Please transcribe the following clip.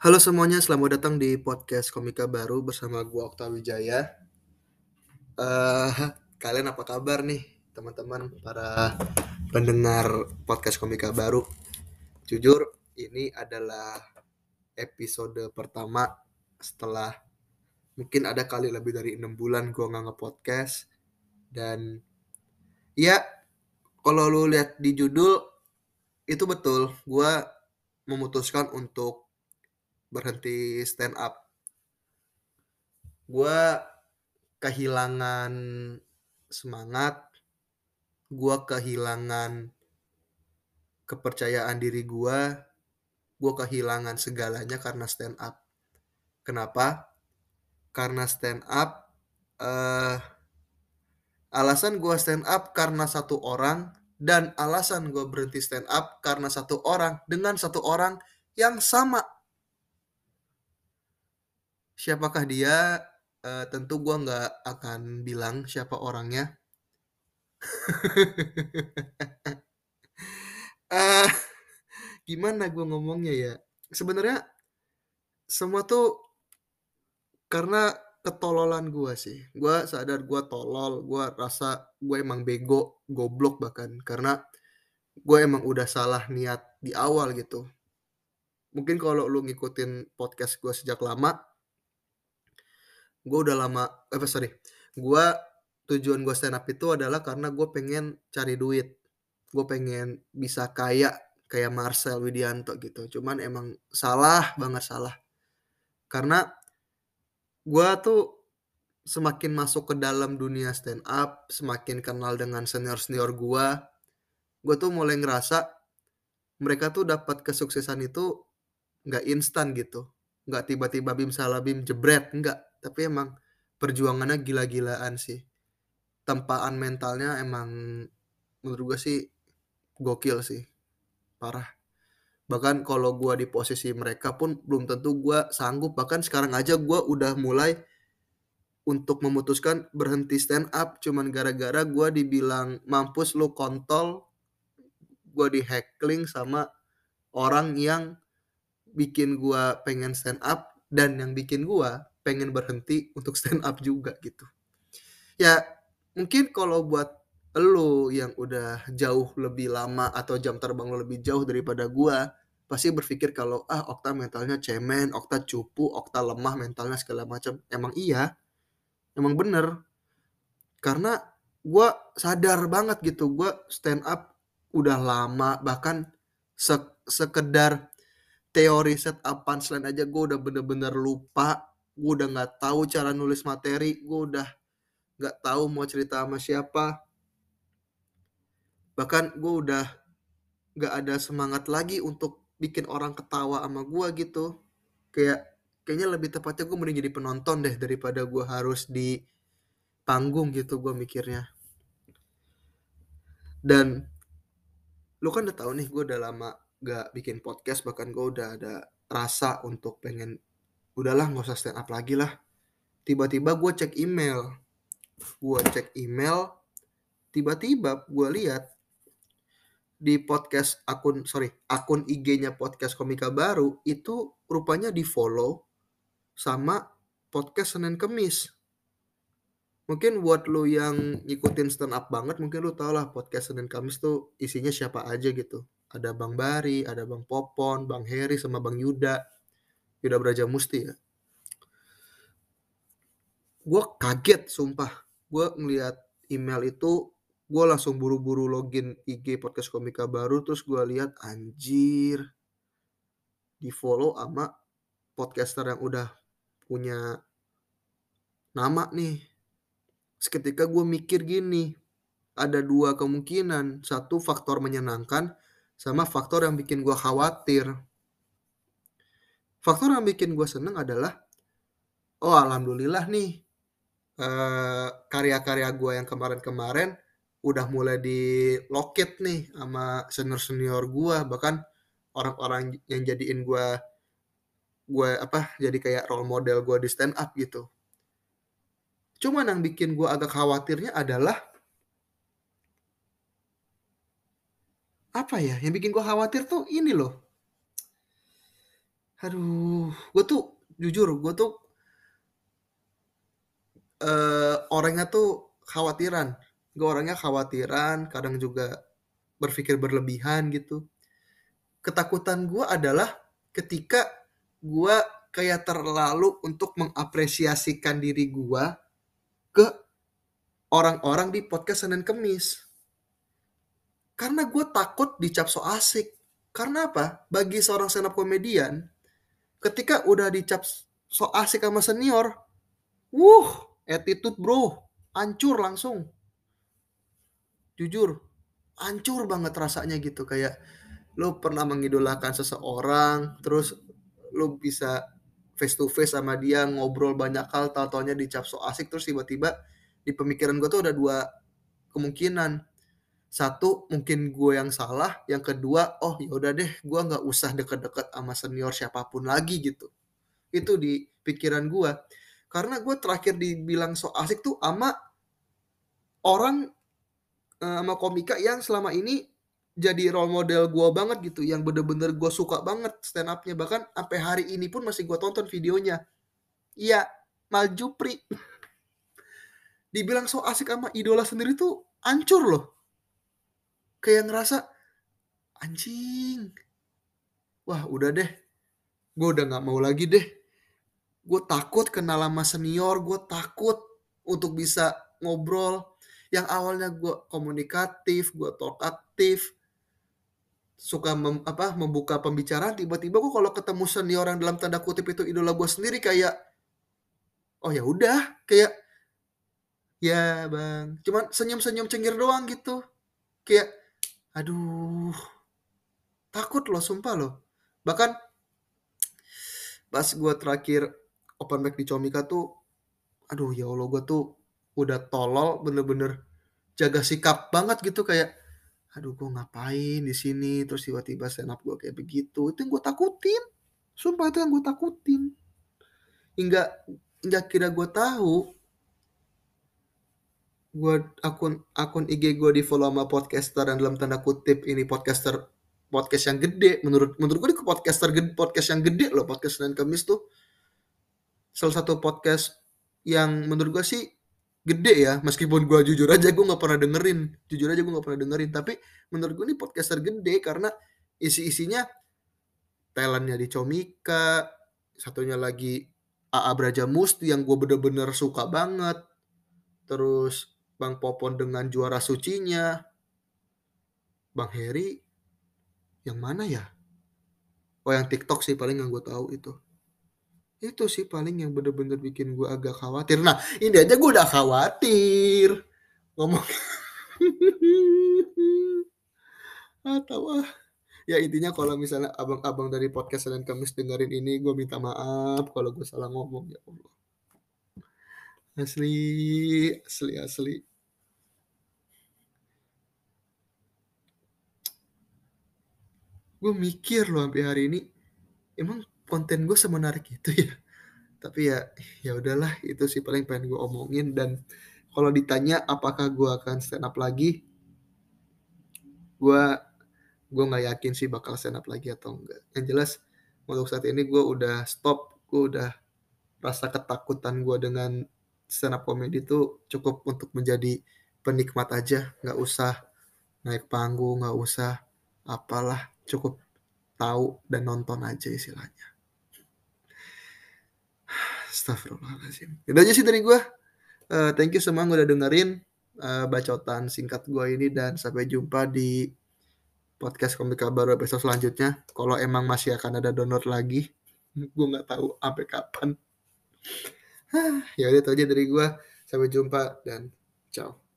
Halo semuanya, selamat datang di podcast Komika Baru bersama gua Okta Wijaya. Eh, kalian apa kabar nih, teman-teman para pendengar podcast Komika Baru? Jujur, ini adalah episode pertama setelah mungkin ada kali lebih dari enam bulan gua nggak nge-podcast dan ya kalau lu lihat di judul itu betul, gua memutuskan untuk berhenti stand up. Gua kehilangan semangat, gua kehilangan kepercayaan diri gua, gua kehilangan segalanya karena stand up. Kenapa? Karena stand up eh alasan gua stand up karena satu orang dan alasan gua berhenti stand up karena satu orang dengan satu orang yang sama. Siapakah dia? Eh, tentu gua nggak akan bilang siapa orangnya. Eh, gimana gua ngomongnya ya? Sebenarnya semua tuh karena ketololan gua sih. Gua sadar gua tolol, gua rasa gue emang bego, goblok bahkan karena gue emang udah salah niat di awal gitu. Mungkin kalau lu ngikutin podcast gua sejak lama, gue udah lama, eh sorry, gue tujuan gue stand up itu adalah karena gue pengen cari duit, gue pengen bisa kaya kayak Marcel Widianto gitu. Cuman emang salah banget salah, karena gue tuh semakin masuk ke dalam dunia stand up, semakin kenal dengan senior senior gue, gue tuh mulai ngerasa mereka tuh dapat kesuksesan itu nggak instan gitu, nggak tiba-tiba bim salah bim jebret, nggak. Tapi emang perjuangannya gila-gilaan sih. Tempaan mentalnya emang menurut gue sih gokil sih, parah. Bahkan kalau gue di posisi mereka pun belum tentu gue sanggup. Bahkan sekarang aja gue udah mulai untuk memutuskan berhenti stand up cuman gara-gara gue dibilang mampus lu kontol, gue di heckling sama orang yang bikin gue pengen stand up dan yang bikin gue pengen berhenti untuk stand up juga gitu. Ya mungkin kalau buat lo yang udah jauh lebih lama atau jam terbang lo lebih jauh daripada gue pasti berpikir kalau ah Okta mentalnya cemen, Okta cupu, Okta lemah mentalnya segala macam. Emang iya, emang bener. Karena gue sadar banget gitu, gue stand up udah lama bahkan se sekedar teori set up punchline aja gue udah bener-bener lupa gue udah nggak tahu cara nulis materi. Gue udah nggak tahu mau cerita sama siapa. Bahkan gue udah nggak ada semangat lagi untuk bikin orang ketawa sama gue gitu. Kayak kayaknya lebih tepatnya gue mending jadi penonton deh daripada gue harus di panggung gitu gue mikirnya. Dan lu kan udah tahu nih gue udah lama gak bikin podcast. Bahkan gue udah ada rasa untuk pengen udahlah nggak usah stand up lagi lah. Tiba-tiba gue cek email. Gue cek email tiba-tiba gue lihat di podcast akun sorry akun IG-nya podcast komika baru itu rupanya di follow sama podcast Senin Kemis. Mungkin buat lo yang ngikutin stand up banget mungkin lo tau lah podcast Senin Kamis tuh isinya siapa aja gitu. Ada Bang Bari, ada Bang Popon, Bang Heri sama Bang Yuda. Yuda Braja Musti ya. Gue kaget sumpah. Gue ngeliat email itu, gue langsung buru-buru login IG podcast komika baru, terus gue lihat anjir di follow sama podcaster yang udah punya nama nih. Seketika gue mikir gini, ada dua kemungkinan. Satu faktor menyenangkan, sama faktor yang bikin gue khawatir. Faktor yang bikin gue seneng adalah, oh alhamdulillah nih, eh, karya-karya gue yang kemarin-kemarin udah mulai di loket nih sama senior-senior gue, bahkan orang-orang yang jadiin gue gue apa jadi kayak role model gue di stand up gitu. Cuman yang bikin gue agak khawatirnya adalah apa ya yang bikin gue khawatir tuh ini loh Aduh, gue tuh jujur, gue tuh eee, orangnya tuh khawatiran. Gue orangnya khawatiran, kadang juga berpikir berlebihan gitu. Ketakutan gue adalah ketika gue kayak terlalu untuk mengapresiasikan diri gue ke orang-orang di podcast Senin Kemis. Karena gue takut dicap so asik. Karena apa? Bagi seorang stand up comedian, ketika udah dicap so asik sama senior, wuh, attitude bro, hancur langsung. Jujur, hancur banget rasanya gitu. Kayak lu pernah mengidolakan seseorang, terus lu bisa face to face sama dia, ngobrol banyak hal, tau-taunya dicap so asik, terus tiba-tiba di pemikiran gue tuh ada dua kemungkinan. Satu, mungkin gue yang salah. Yang kedua, oh ya udah deh, gue nggak usah deket-deket sama senior siapa pun lagi gitu. Itu di pikiran gue. Karena gue terakhir dibilang so asik tuh sama orang eh, sama komika yang selama ini jadi role model gue banget gitu, yang bener-bener gue suka banget stand up-nya. Bahkan sampai hari ini pun masih gue tonton videonya. Iya, Mal Jupri. Dibilang so asik sama idola sendiri tuh hancur loh. Kayak ngerasa, anjing. Wah udah deh, gue udah gak mau lagi deh. Gue takut kenal sama senior, gue takut untuk bisa ngobrol. Yang awalnya gue komunikatif, gue talk aktif, suka mem, apa membuka pembicaraan tiba-tiba gue kalau ketemu senior yang dalam tanda kutip itu idola gue sendiri kayak oh ya udah kayak ya bang cuman senyum-senyum cengir doang gitu kayak aduh takut loh sumpah loh. Bahkan pas gue terakhir open mic di Comika tuh aduh ya Allah gue tuh udah tolol bener-bener jaga sikap banget gitu kayak aduh gue ngapain di sini? Terus tiba-tiba stand up gue kayak begitu. Itu yang gue takutin. Sumpah itu yang gue takutin. Hingga hingga kira gue tahu gue akun akun IG gue di follow sama podcaster dan dalam tanda kutip ini podcaster podcast yang gede. Menurut menurut gue ini podcaster gede, podcast yang gede loh podcast dan kemis tuh. Salah satu podcast yang menurut gue sih gede ya. Meskipun gue jujur aja gue nggak pernah dengerin. Jujur aja gue nggak pernah dengerin. Tapi menurut gue ini podcaster gede karena isi isinya talentnya di Comika satunya lagi AA Braja Musti yang gue bener-bener suka banget. Terus Bang Popon dengan juara sucinya. Bang Heri yang mana ya? Oh yang TikTok sih paling yang gue tahu itu. Itu sih paling yang bener-bener bikin gue agak khawatir. Nah ini aja gue udah khawatir. Ngomong atau ah. Ya intinya kalau misalnya abang-abang dari podcast Senin Kamis dengerin ini gue minta maaf kalau gue salah ngomong ya Allah. Asli asli asli gue mikir loh sampai hari ini emang konten gue semenarik itu ya? Tapi ya ya udahlah itu sih paling pengen gue omongin. Dan kalau ditanya apakah gue akan stand up lagi gue gue nggak yakin sih bakal stand up lagi atau enggak yang jelas untuk saat ini gue udah stop gue udah rasa ketakutan gue dengan stand up comedy itu cukup untuk menjadi penikmat aja. Nggak usah naik panggung nggak usah apalah cukup tahu dan nonton aja istilahnya Astagfirullahaladzim. Itu aja sih dari gue. Uh, thank you semua udah dengerin uh, bacotan singkat gue ini dan sampai jumpa di podcast komika baru episode selanjutnya. Kalau emang masih akan ada download lagi, gue nggak tahu sampai kapan. ya udah itu aja dari gue. Sampai jumpa dan ciao.